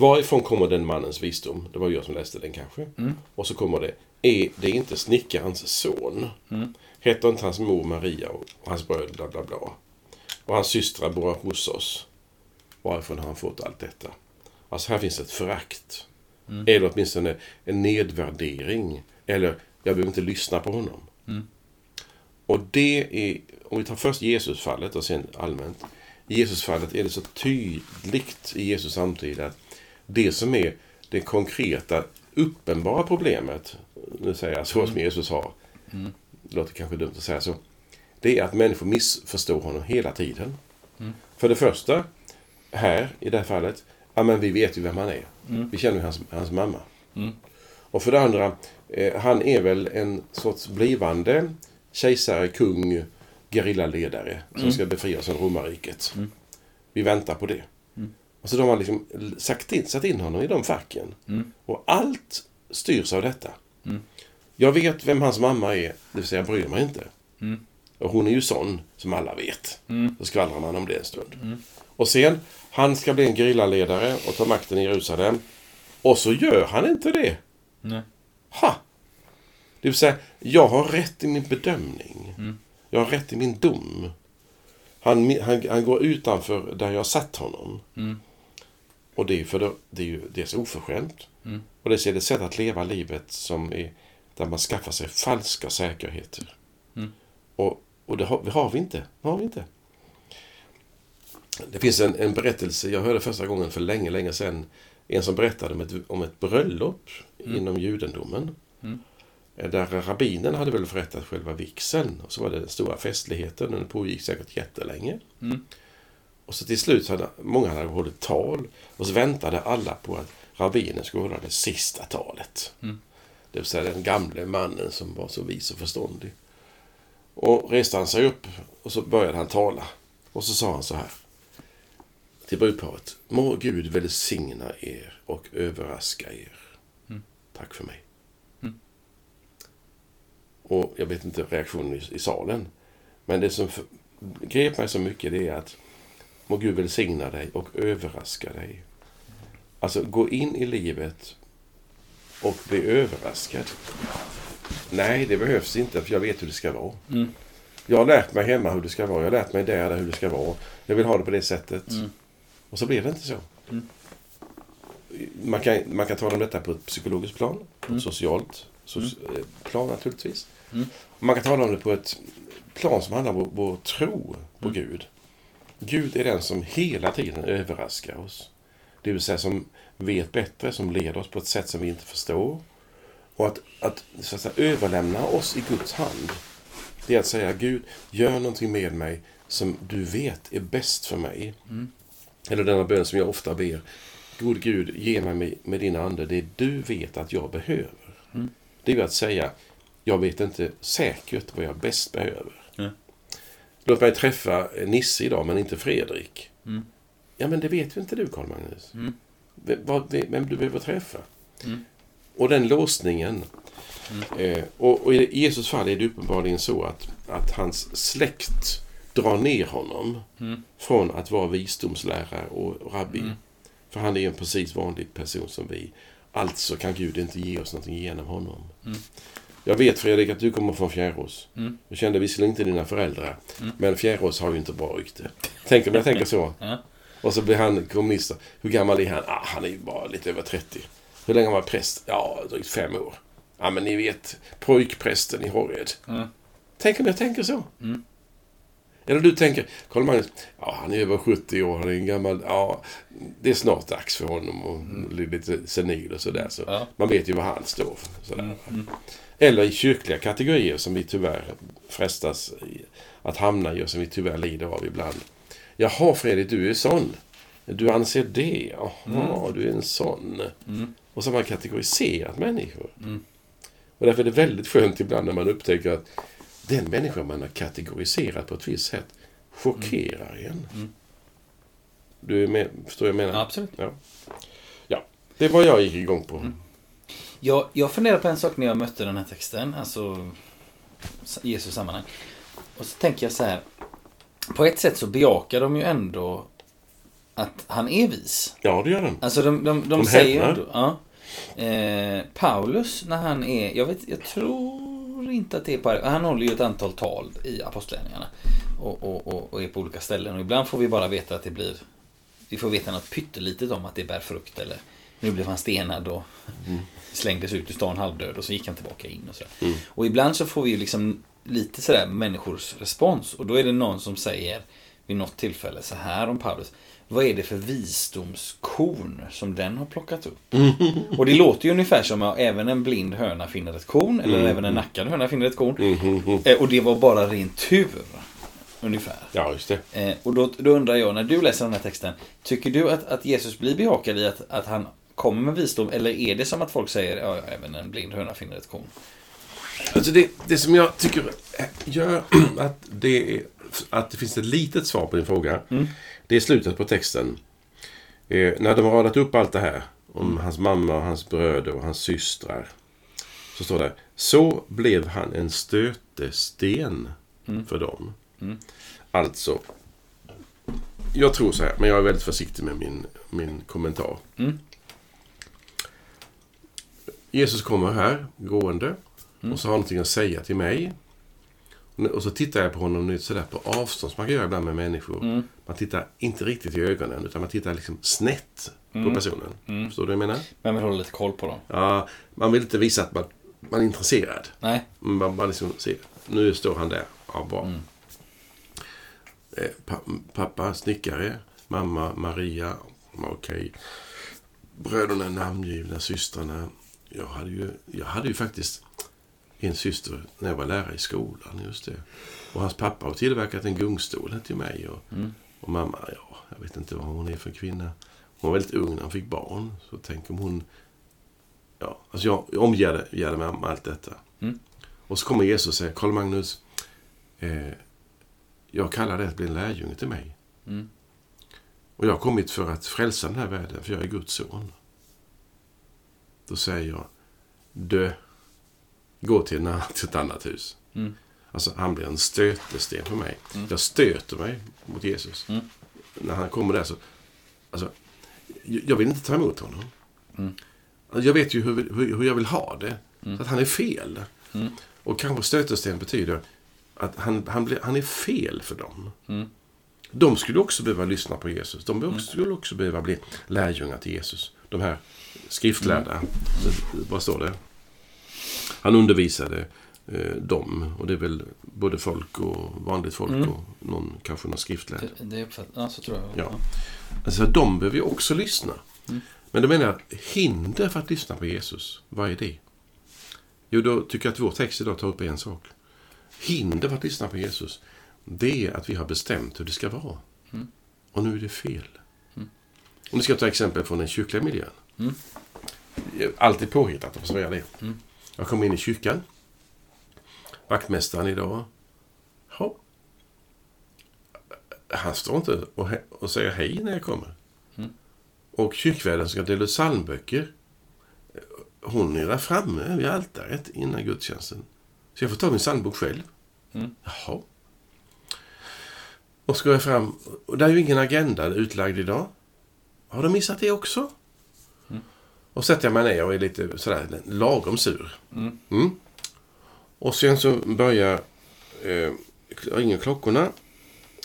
Varifrån kommer den mannens visdom? Det var jag som läste den kanske. Mm. Och så kommer det Är det inte snickarens son? Mm. Heter inte hans mor Maria och hans bröder bla bla bla? Och hans systrar bor hos oss. Varifrån har han fått allt detta? Alltså här finns ett förakt. Mm. Eller åtminstone en nedvärdering. Eller, jag behöver inte lyssna på honom. Mm. Och det är, om vi tar först Jesusfallet och sen allmänt. I Jesusfallet är det så tydligt i Jesus samtid att det som är det konkreta, uppenbara problemet, nu säger jag så som Jesus har, Mm. det låter kanske dumt att säga så, det är att människor missförstår honom hela tiden. Mm. För det första, här i det här fallet, ja men vi vet ju vem han är. Mm. Vi känner ju hans, hans mamma. Mm. Och för det andra, eh, han är väl en sorts blivande kejsare, kung, gerillaledare som Mm. ska befria oss från romarriket. Mm. Vi väntar på det. Och så de har liksom sagt in, satt in honom i de facken. Mm. Och allt styrs av detta. Mm. Jag vet vem hans mamma är, det vill säga jag bryr mig inte. Mm. Och hon är ju sån, som alla vet. Mm. Då skvallrar man om det en stund. Mm. Och sen, han ska bli en gerillaledare och ta makten i Jerusalem. Och så gör han inte det. Nej. Ha! Det vill säga, jag har rätt i min bedömning. Mm. Jag har rätt i min dom. Han, han, han går utanför där jag satt honom. Mm. Och det är, för det, det är ju dels oförskämt. Mm. Och det är ett sätt att leva livet som är där man skaffar sig falska säkerheter. Mm. Och, och det har, det har vi inte. Det har vi inte. Det finns en, en berättelse, jag hörde första gången för länge, länge sedan. En som berättade om ett, om ett bröllop inom judendomen. Mm. Där rabbinen hade väl förrättat själva vigseln. Och så var det den stora festligheten. Den pågick säkert jättelänge. Mm. Och så till slut hade många hade hållit tal. Och så väntade alla på att rabbinen skulle hålla det sista talet. Mm. Det vill säga den gamle mannen som var så vis och förståndig. Och reste han sig upp och så började han tala. Och så sa han så här. Till brudparet. Må Gud välsigna er och överraska er. Mm. Tack för mig. Mm. Och jag vet inte reaktionen i, i salen. Men det som för, grep mig så mycket det är att må Gud välsigna dig och överraska dig. Alltså gå in i livet och bli överraskad. Nej, det behövs inte för jag vet hur det ska vara. Mm. Jag har lärt mig hemma hur det ska vara. Jag har lärt mig där hur det ska vara. Jag vill ha det på det sättet. Mm. Och så blir det inte så. Mm. Man, kan, man kan tala om detta på ett psykologiskt plan, på Mm. ett socialt so eh, plan naturligtvis. Mm. Man kan tala om det på ett plan som handlar om vår, vår tro på Mm. Gud. Gud är den som hela tiden överraskar oss. Det vill säga som vet bättre, som leder oss på ett sätt som vi inte förstår. Och att, att, så att säga, överlämna oss i Guds hand, det är att säga Gud, gör någonting med mig som du vet är bäst för mig. Mm. Eller denna bön som jag ofta ber. God Gud, ge mig med, med din ande det du vet att jag behöver. Mm. Det är att säga, jag vet inte säkert vad jag bäst behöver. Låt mig träffa Nisse idag, men inte Fredrik. Mm. Ja, men det vet ju inte du, Karl Magnus. Mm. Vem, vad, vem du behöver träffa. Mm. Och den låsningen. Eh, och, och i Jesus fall är det uppenbarligen så att, att hans släkt drar ner honom Mm. från att vara visdomslärare och rabbi. Mm. För han är ju en precis vanlig person som vi. Alltså kan Gud inte ge oss någonting genom honom. Mm. Jag vet Fredrik att du kommer från Fjärås. Mm. Jag kände visserligen inte dina föräldrar. Mm. Men Fjärås har ju inte bra rykte. Tänk om jag tänker så. <laughs> Och så blir han kommunist. Hur gammal är han? Ah, han är ju bara lite över 30. Hur länge har han varit präst? Ja, drygt fem år. Ja, men ni vet, pojkprästen i Horred. Ja. Tänk om jag tänker så. Mm. Eller du tänker, Karl Magnus, ja han är över 70 år, han är en gammal, ja det är snart dags för honom och bli lite senil och sådär. Så Ja. man vet ju vad han står för. Sådär. Mm. Mm. Eller i kyrkliga kategorier som vi tyvärr frestas att hamna i och som vi tyvärr lider av ibland. Jaha Fredrik, du är sån. Du anser det? Jaha, du är en sån. Mm. Och så har man kategoriserat människor. Mm. Och därför är det väldigt skönt ibland när man upptäcker att den människa man har kategoriserat på ett visst sätt chockerar en. Mm. Du är med, förstår jag menar? Absolut. Ja. ja. Det var jag gick igång på. Jag, jag funderar på en sak när jag mötte den här texten, alltså Jesus sammanhang. Och så tänker jag så här. På ett sätt så bejakar de ju ändå att han är vis. Ja, det gör den. Alltså de, de, de, De säger ändå... Ja. Eh, Paulus, när han är... Jag, vet, jag tror inte att det är på... Han håller ju ett antal tal i Apostlagärningarna. Och, och, och, och är på olika ställen. Och ibland får vi bara veta att det blir... Vi får veta något pyttelitet om att det bär frukt. Eller nu blev han stenad och slängdes ut ur stan halvdöd. Och så gick han tillbaka in och sådär. Mm. Och ibland så får vi ju liksom lite sådär människors respons. Och då är det någon som säger vid något tillfälle så här om Paulus. Vad är det för visdomskorn som den har plockat upp? <laughs> Och det låter ju ungefär som att även en blind höna finner ett korn. Eller även en nackad höna finner ett korn. Mhm. Eh, Och det var bara ren tur. Ungefär. Ja, just det. Eh, och då, då undrar jag, när du läser den här texten. Tycker du att, att Jesus blir bejakad i att, att han kommer med visdom? Eller är det som att folk säger, ja, även en blind höna finner ett korn? Alltså det, det som jag tycker gör <clears throat> att det, att det finns ett litet svar på din fråga. Det är slutet på texten. Eh, när de har radat upp allt det här om hans mamma, och hans bröder och hans systrar. Så står det. Så blev han en stötesten för dem. Alltså. Jag tror så här, men jag är väldigt försiktig med min, min kommentar. Mm. Jesus kommer här gående och så har han någonting att säga till mig. Och så tittar jag på honom nu sådär på avstånd som man kan göra ibland med människor. Man tittar inte riktigt i ögonen utan man tittar liksom snett på personen. Förstår du vad jag menar? Men vill hålla lite koll på dem? Ja, man vill inte visa att man, man är intresserad. Nej. Man bara liksom ser, nu står han där. Ja, bra. Eh, pa, pappa snickare, mamma Maria, okej. Bröderna namngivna, systrarna. Jag hade, ju, jag hade ju faktiskt en syster när jag var lärare i skolan. just det. Och hans pappa har tillverkat en gungstol till mig. Och, och mamma, ja, jag vet inte vad hon är för kvinna. Hon var väldigt ung när hon fick barn. Så tänk om hon... Ja, alltså jag omgärdade gärdade mig med allt detta. Mm. Och så kommer Jesus och säger, Karl Magnus, eh, jag kallar dig att bli en lärjunge till mig. Mm. Och jag har kommit för att frälsa den här världen, för jag är Guds son. Då säger jag, dö, gå till, en till ett annat hus. Mm. Alltså, han blir en stötesten för mig. Jag stöter mig mot Jesus. Mm. När han kommer där så... Alltså, jag vill inte ta emot honom. Mm. Alltså, Jag vet ju hur, hur, hur jag vill ha det. Så att han är fel. Mm. Och kanske stötesten betyder att han, han, blir, han är fel för dem. Mm. De skulle också behöva lyssna på Jesus. De skulle också behöva bli lärjungar till Jesus. De här skriftlärda. Vad står det? Han undervisade eh, dem. Och det är väl både folk och vanligt folk Mm. och någon, kanske någon skriftlärd. Det, det uppfattar Ja, så tror jag. Ja. Alltså, de behöver ju också lyssna. Mm. Men då menar jag, hinder för att lyssna på Jesus, vad är det? Jo, då tycker jag att vår text idag tar upp en sak. Hinder för att lyssna på Jesus, det är att vi har bestämt hur det ska vara. Mm. Och nu är det fel. Och nu ska ta exempel från den kyrkliga miljön. Mm. Alltid påhittat, om jag det. Mm. Jag kom in i kyrkan. Vaktmästaren idag. Ja. Han står inte och, he- och säger hej när jag kommer. Mm. Och kyrkvärden ska dela ut psalmböcker. Hon är där framme vid altaret innan gudstjänsten. Så jag får ta min psalmbok själv. Mm. Jaha. Och så går jag fram. Och det är ju ingen agenda utlagd idag. Har du missat det också? Mm. Och sätter jag mig ner och är lite sådär lagom sur. Mm. Mm. Och sen så börjar eh, ringa klockorna.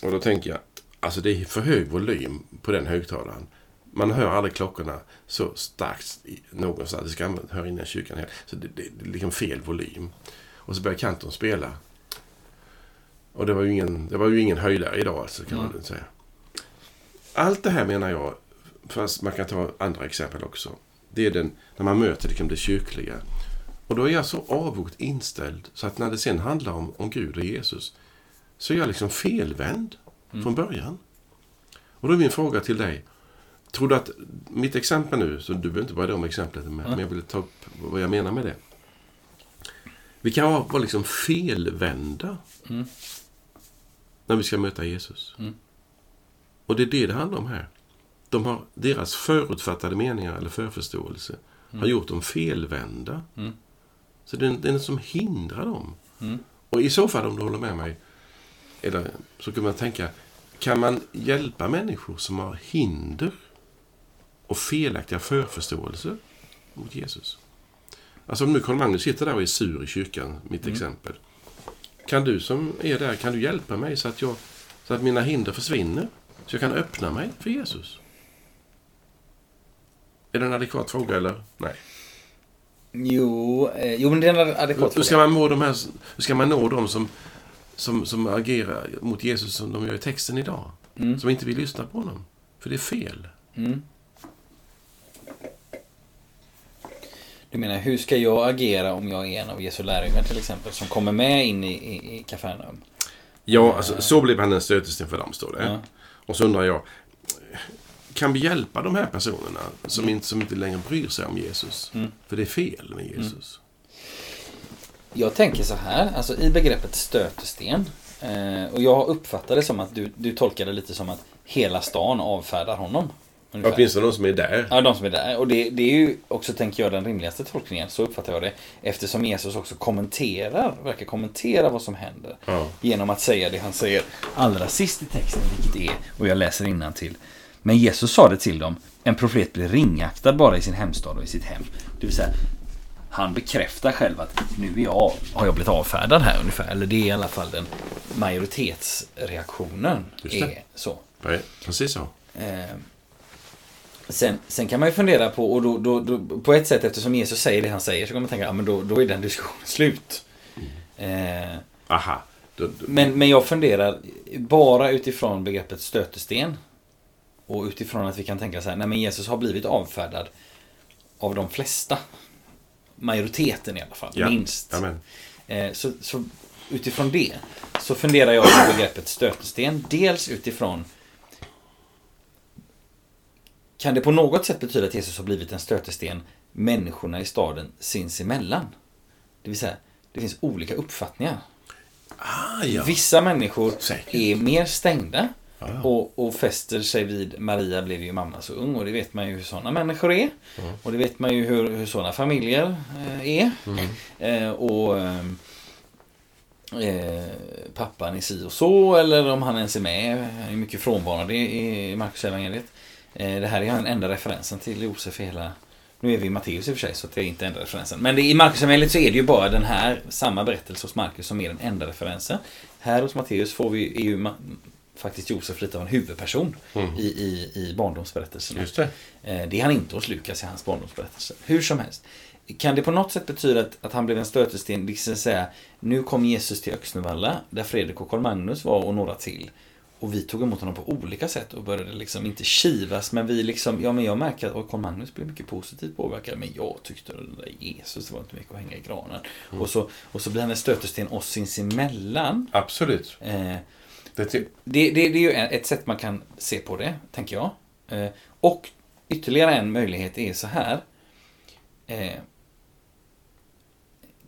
Och då tänker jag, alltså det är för hög volym på den högtalaren. Man hör aldrig klockorna så starkt någonstans. Det ska man höra innan kyrkan. heller. Så det, det, det är liksom fel volym. Och så börjar kantorn spela. Och det var ju ingen, det var ju ingen höjdare idag alltså, kan man Mm. säga. Allt det här menar jag, fast man kan ta andra exempel också. Det är den, när man möter liksom det kyrkliga. Och då är jag så avvokt inställd så att när det sen handlar om, om Gud och Jesus så är jag liksom felvänd från början. Och då är min fråga till dig. Tror du att mitt exempel nu, så du behöver inte börja om exemplet, men, men jag vill ta upp vad jag menar med det. Vi kan vara, vara liksom felvända Mm. när vi ska möta Jesus. Mm. Och det är det det handlar om här. De har deras förutfattade meningar eller förförståelse har gjort dem felvända. Mm. Så det är, det är något som hindrar dem. Mm. Och i så fall, om du håller med mig, eller, så kan man tänka, kan man hjälpa människor som har hinder och felaktiga förförståelser mot Jesus? Alltså om nu Karl Magnus sitter där och är sur i kyrkan, mitt Mm. exempel. Kan du som är där, kan du hjälpa mig så att, jag, så att mina hinder försvinner? Så jag kan öppna mig för Jesus? Är det en adekvat fråga eller? Nej. Jo, eh, jo men det är en adekvat Hur ska fråga. man nå de, här, hur ska man nå dem som, som, som agerar mot Jesus som de gör i texten idag? Mm. Som inte vill lyssna på honom. För det är fel. Mm. Du menar, hur ska jag agera om jag är en av Jesu lärjungar till exempel, som kommer med in i, i, i Kafarnaum? Ja, alltså, så blev han en stötesten för dem, står det. Ja. Och så undrar jag, kan vi hjälpa de här personerna som, inte, som inte längre bryr sig om Jesus? Mm. För det är fel med Jesus. Jag tänker så här, alltså i begreppet stötesten. Eh, och jag uppfattar det som att du, du tolkar det lite som att hela stan avfärdar honom. ungefär. Åtminstone de som är där. Ja, de som är där. Och det, det är ju också, tänker jag, den rimligaste tolkningen. Så uppfattar jag det. Eftersom Jesus också kommenterar, verkar kommentera vad som händer. Ja. Genom att säga det han säger allra sist i texten, vilket är, och jag läser till. Men Jesus sa det till dem, en profet blir ringaktad bara i sin hemstad och i sitt hem. Det vill säga, han bekräftar själv att nu är jag, har jag blivit avfärdad här ungefär. Eller det är i alla fall den majoritetsreaktionen. Just det. Är så. Precis så. Eh, sen, sen kan man ju fundera på, och då, då, då, på ett sätt eftersom Jesus säger det han säger så kan man tänka, ja men då, då är den diskussionen slut. Eh, Aha. Då, då, men, men jag funderar bara utifrån begreppet stötesten. Och utifrån att vi kan tänka så här, nej men Jesus har blivit avfärdad av de flesta. Majoriteten i alla fall, ja. minst. Amen. Eh, så, så utifrån det så funderar jag på begreppet stötesten. Dels utifrån Kan det på något sätt betyda att Jesus har blivit en stötesten människorna i staden sinsemellan? Det vill säga, det finns olika uppfattningar. Ah, ja. Vissa människor Säkert. är mer stängda Ja, ja. och, och fäster sig vid Maria blev ju mamma så ung och det vet man ju hur sådana människor är. Och det vet man ju hur, hur sådana familjer eh, är. Eh, och ehm, eh, pappan är si och så eller om han ens är med. Han är mycket frånvarande i Marcus evangeliet. Eh, det här är den enda referensen till Josef i hela nu är vi i Matteus i och för sig så det är inte enda referensen. Men i Marcus evangeliet så är det ju bara den här samma berättelse hos Marcus som är den enda referensen. Här hos Matteus får vi, är ju faktiskt Josef lite av en huvudperson i, i, i barndomsberättelserna. Just det. Eh, Det är han inte hos Lukas i hans barndomsberättelse. Hur som helst. Kan det på något sätt betyda att, att han blev en stötesten, liksom säga nu kom Jesus till Öxnevalla, där Fredrik och Karl Magnus var och några till. Och vi tog emot honom på olika sätt och började liksom inte kivas, men vi liksom, ja men jag märker att Karl Magnus blev mycket positivt påverkad, men jag tyckte att den där Jesus, var inte mycket att hänga i granen. Och, så, och så blir han en stötesten oss sinsemellan. Absolut. Eh, det typ- det, det, det är ju ett sätt man kan se på det, tänker jag. Eh, och ytterligare en möjlighet är så här. Eh,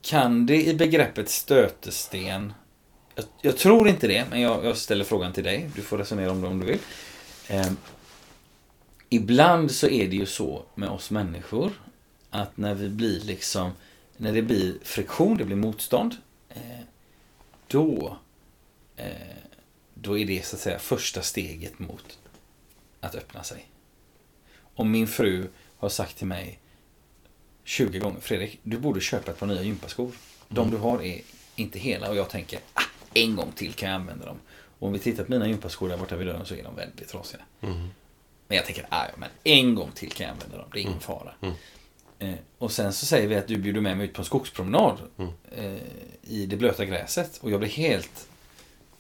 kan det i begreppet stötesten, jag, jag tror inte det, men jag, jag ställer frågan till dig. Du får resonera om det om du vill. Eh, ibland så är det ju så med oss människor att när vi blir liksom, när det blir friktion, det blir motstånd, eh, då eh, då är det så att säga första steget mot att öppna sig. Om min fru har sagt till mig 20 gånger Fredrik, du borde köpa ett par nya gympaskor. De du har är inte hela och jag tänker ah, en gång till kan jag använda dem. Och om vi tittar på mina gympaskor där borta vid dörren så är de väldigt trasiga. Men jag tänker, ah, ja, men en gång till kan jag använda dem, det är ingen fara. Eh, och sen så säger vi att du bjuder med mig ut på en skogspromenad eh, i det blöta gräset. Och jag blir helt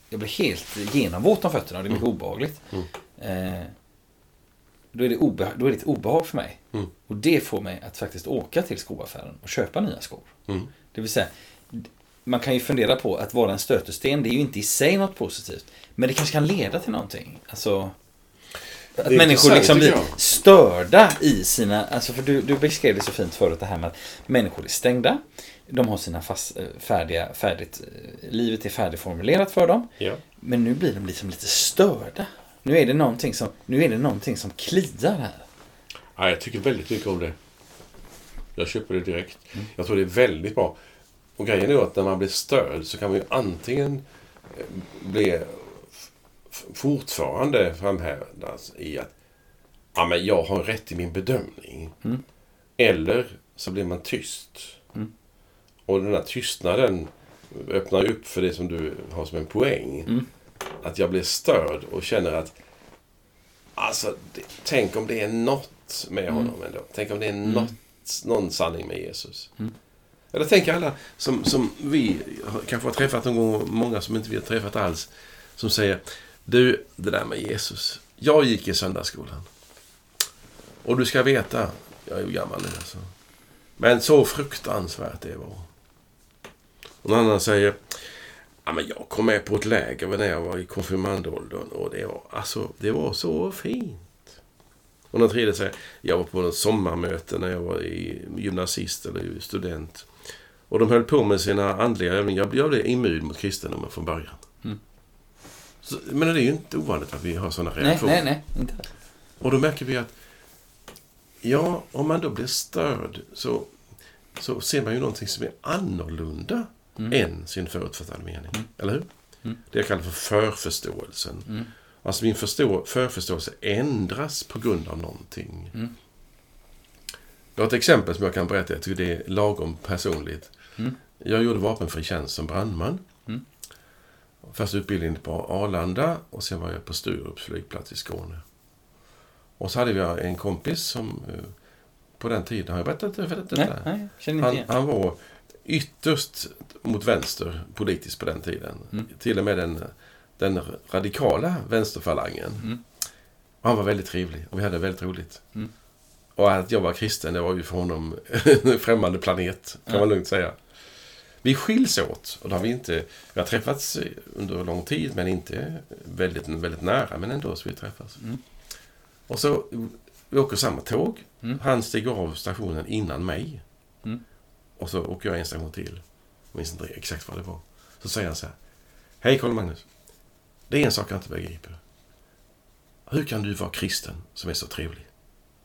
jag blir helt genomvåt om fötterna det är mycket obehagligt. Eh, då, är det obe- då är det ett obehag för mig. Och det får mig att faktiskt åka till skoaffären och köpa nya skor. Det vill säga, man kan ju fundera på att vara en stötesten, det är ju inte i sig något positivt. Men det kanske kan leda till någonting. Alltså, att människor liksom blir störda i sina... Alltså för du, du beskrev det så fint förut det här med att människor är stängda. De har sina fast, eh, färdiga, färdigt, eh, livet är färdigformulerat för dem. Ja. Men nu blir de liksom lite störda. Nu är det någonting som, nu är det någonting som kliar här. ja, jag tycker väldigt mycket om det. Jag köper det direkt. Jag tror det är väldigt bra. Och grejen är att när man blir störd så kan man ju antingen eh, bli fortfarande framhävdas i att ja, men jag har rätt i min bedömning. Mm. Eller så blir man tyst. Och den här tystnaden öppnar ju upp för det som du har som en poäng. Mm. Att jag blir störd och känner att Alltså, det, tänk om det är något med honom ändå. Tänk om det är något, någon sanning med Jesus. Eller tänk alla som, som vi kanske har träffat någon gång, många som inte vi har träffat alls, som säger Du, det där med Jesus. Jag gick i söndagsskolan. Och du ska veta, jag är ju gammal nu alltså. Men så fruktansvärt det var. Och någon annan säger Ja, men jag kom med på ett läger när jag var i konfirmandåldern och det var, alltså, det var så fint. Och den tredje säger jag var på ett sommarmöte när jag var i gymnasist eller student. Och de höll på med sina andliga övningar. Jag blev- immun mot kristendomen från början. Mm. Så, men det är ju inte ovanligt att vi har sådana Nej, reaktioner. nej, nej. Inte. Och då märker vi att ja, om man då blir störd så, så ser man ju någonting som är annorlunda än sin förutfattade mening. Eller hur? Det jag kallar för förförståelsen. Alltså min förstå, förförståelse ändras på grund av någonting. Jag har ett exempel som jag kan berätta. Jag tycker det är lagom personligt. Jag gjorde vapenfri tjänst som brandman. Först utbildning på Arlanda och sen var jag på Sturups flygplats i Skåne. Och så hade vi en kompis som eh, på den tiden, har jag berättat det för detta? Nej, nej, jag känner inte Han, han var ytterst mot vänster politiskt på den tiden. Mm. Till och med den, den radikala vänsterfalangen. Mm. Och han var väldigt trevlig och vi hade väldigt roligt. Mm. Och att jag var kristen, det var ju för honom en <laughs> främmande planet, kan man lugnt säga. Vi skiljs åt och då har vi inte... Vi har träffats under lång tid, men inte väldigt, väldigt nära. Men ändå så vi träffas. Mm. Och så, vi åker samma tåg. Mm. Han stiger av stationen innan mig. Mm. Och så åker jag en station till. Jag minns inte exakt vad det var. Så säger han så här. Hej Karl Magnus. Det är en sak jag inte begriper. Hur kan du vara kristen som är så trevlig?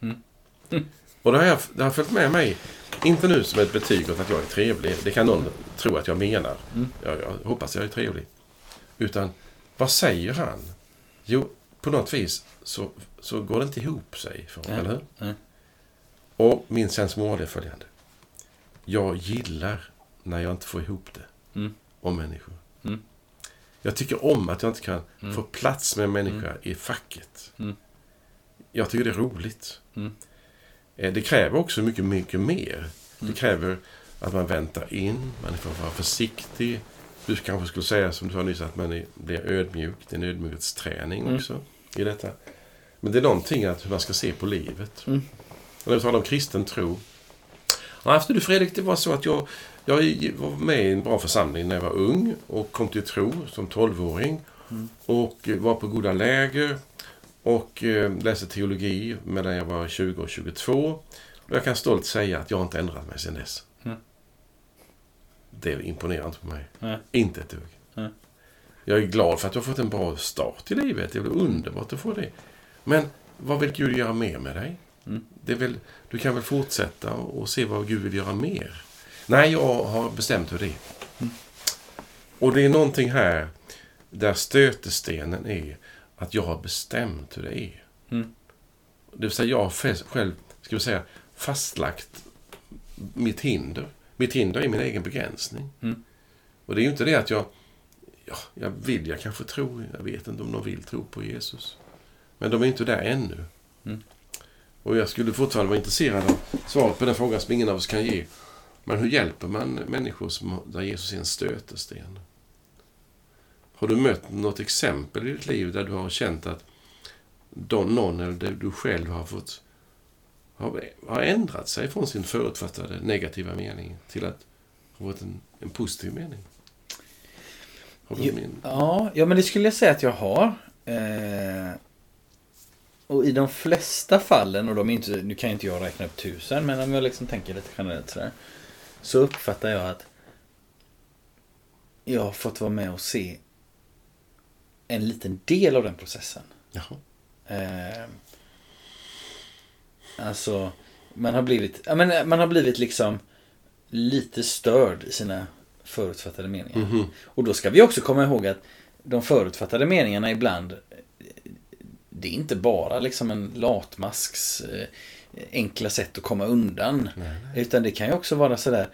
Mm. Mm. <laughs> Och det har, jag, det har följt med mig. Inte nu som ett betyg åt att jag är trevlig. Det kan någon tro att jag menar. Mm. Jag, jag hoppas jag är trevlig. Utan, vad säger han? Jo, på något vis så, så går det inte ihop sig. För, Nej. Eller hur? Nej. Och min sensmoral är följande. Jag gillar när jag inte får ihop det Mm. om människor. Mm. Jag tycker om att jag inte kan Mm. få plats med en människa i facket. Mm. Jag tycker det är roligt. Mm. Eh, Det kräver också mycket, mycket mer. Det Mm. kräver att man väntar in, man får vara försiktig. Du kanske skulle säga, som du sa nyss, att man blir ödmjuk. Det är en ödmjukhetsträning Mm. också i detta. Men det är någonting att hur man ska se på livet. Mm. Och när vi talar om kristen tro. Ja, efter du Fredrik, det var så att jag, jag var med i en bra församling när jag var ung och kom till tro som 12-åring. Mm. Och var på goda läger och eh, läste teologi medan jag var 20 och 22. Och jag kan stolt säga att jag inte ändrat mig sedan dess. Mm. Det imponerar inte på mig. Nej. Inte ett dugg. Jag är glad för att jag fått en bra start i livet. Det är underbart att få det. Men vad vill Gud göra mer med dig? Mm. Det väl, du kan väl fortsätta och se vad Gud vill göra mer? Nej, jag har bestämt hur det är. Mm. Och det är någonting här där stötestenen är att jag har bestämt hur det är. Mm. Det vill säga, jag har själv, ska vi säga, fastlagt mitt hinder. Mitt hinder är min egen begränsning. Mm. Och det är ju inte det att jag, ja, jag vill, jag kanske tror, jag vet inte om de vill tro på Jesus. Men de är inte där ännu. Mm. Och jag skulle fortfarande vara intresserad av svaret på den frågan som ingen av oss kan ge. Men hur hjälper man människor som, där Jesus är en stötesten? Har du mött något exempel i ditt liv där du har känt att någon eller du själv har fått har, har ändrat sig från sin förutfattade negativa mening till att ha fått en, en positiv mening? Ja, ja, men det skulle jag säga att jag har. Eh, och i de flesta fallen, och de är inte, nu kan inte jag räkna upp tusen, men om jag liksom tänker lite generellt sådär. Så uppfattar jag att jag har fått vara med och se en liten del av den processen. Jaha. Eh, alltså, Man har blivit, ja, men man har blivit liksom lite störd i sina förutfattade meningar. Mhm. Och då ska vi också komma ihåg att de förutfattade meningarna ibland det är inte bara liksom en latmasks eh, enkla sätt att komma undan. Nej, Utan det kan ju också vara sådär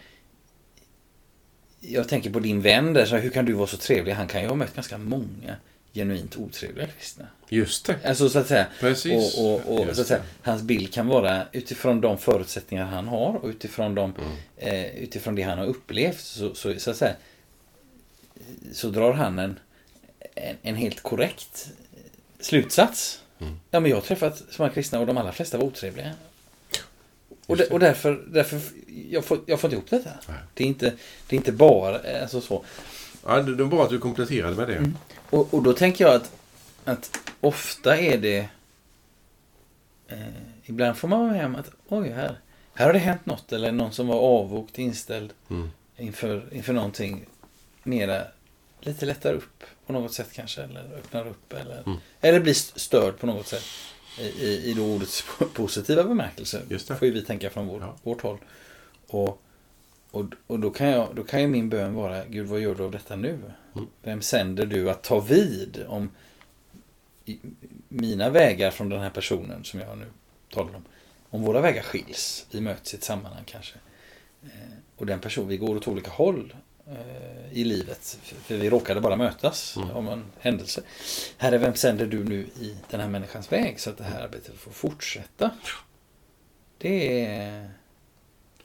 Jag tänker på din vän där, så hur kan du vara så trevlig? Han kan ju ha mött ganska många genuint otrevliga kristna. Just det. Alltså så att säga. Precis. Och, och, och så att säga, hans bild kan vara utifrån de förutsättningar han har och utifrån, de, Mm. eh, utifrån det han har upplevt. Så, så, så att säga, så drar han en, en, en helt korrekt slutsats. Mm. Ja, men jag har träffat så många kristna och de allra flesta var otrevliga. Och, Just de, och därför, därför jag, får, jag får inte ihop detta. Nej. Det är inte, det är inte bara alltså så. Ja, det det var bra att du kompletterade med det. Mm. Och, och då tänker jag att, att ofta är det... Eh, ibland får man vara med om att oj, här, här har det hänt något. Eller någon som var avvokt inställd Mm. inför, inför någonting mera lite lättar upp på något sätt kanske. Eller öppnar upp. Eller, Mm. eller blir störd på något sätt. I, i, då ordets positiva bemärkelse. Just det. får ju vi tänka från vår, Ja. vårt håll. Och, och, och då, kan jag, då kan ju min bön vara, Gud vad gör du av detta nu? Mm. Vem sänder du att ta vid om mina vägar från den här personen som jag nu talar om. Om våra vägar skiljs, vi möts i ett sammanhang kanske. Eh, och den person, vi går åt olika håll i livet. För, vi råkade bara mötas Mm. om en händelse. Herre, vem sänder du nu i den här människans väg så att det här arbetet får fortsätta? Det är...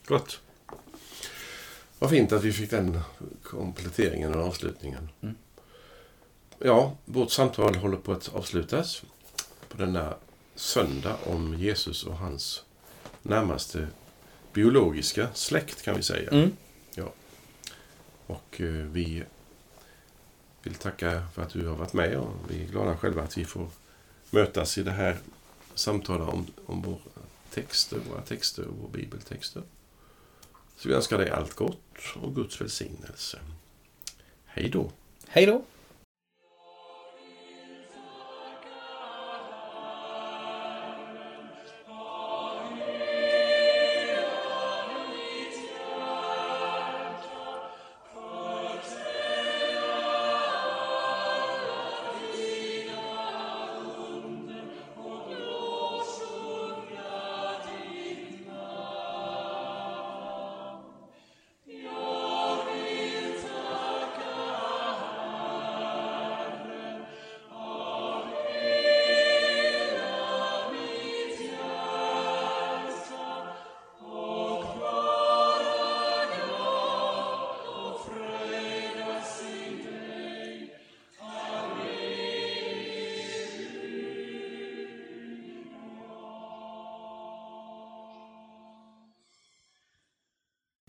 Gott. Vad fint att vi fick den kompletteringen och avslutningen. Mm. Ja, vårt samtal håller på att avslutas på denna söndag om Jesus och hans närmaste biologiska släkt kan vi säga. Mm. Och eh, vi vill tacka för att du har varit med och vi är glada själva att vi får mötas i det här samtalet om, om våra texter, våra texter och våra bibeltexter. Så vi önskar dig allt gott och Guds välsignelse. Hej då! Hej då!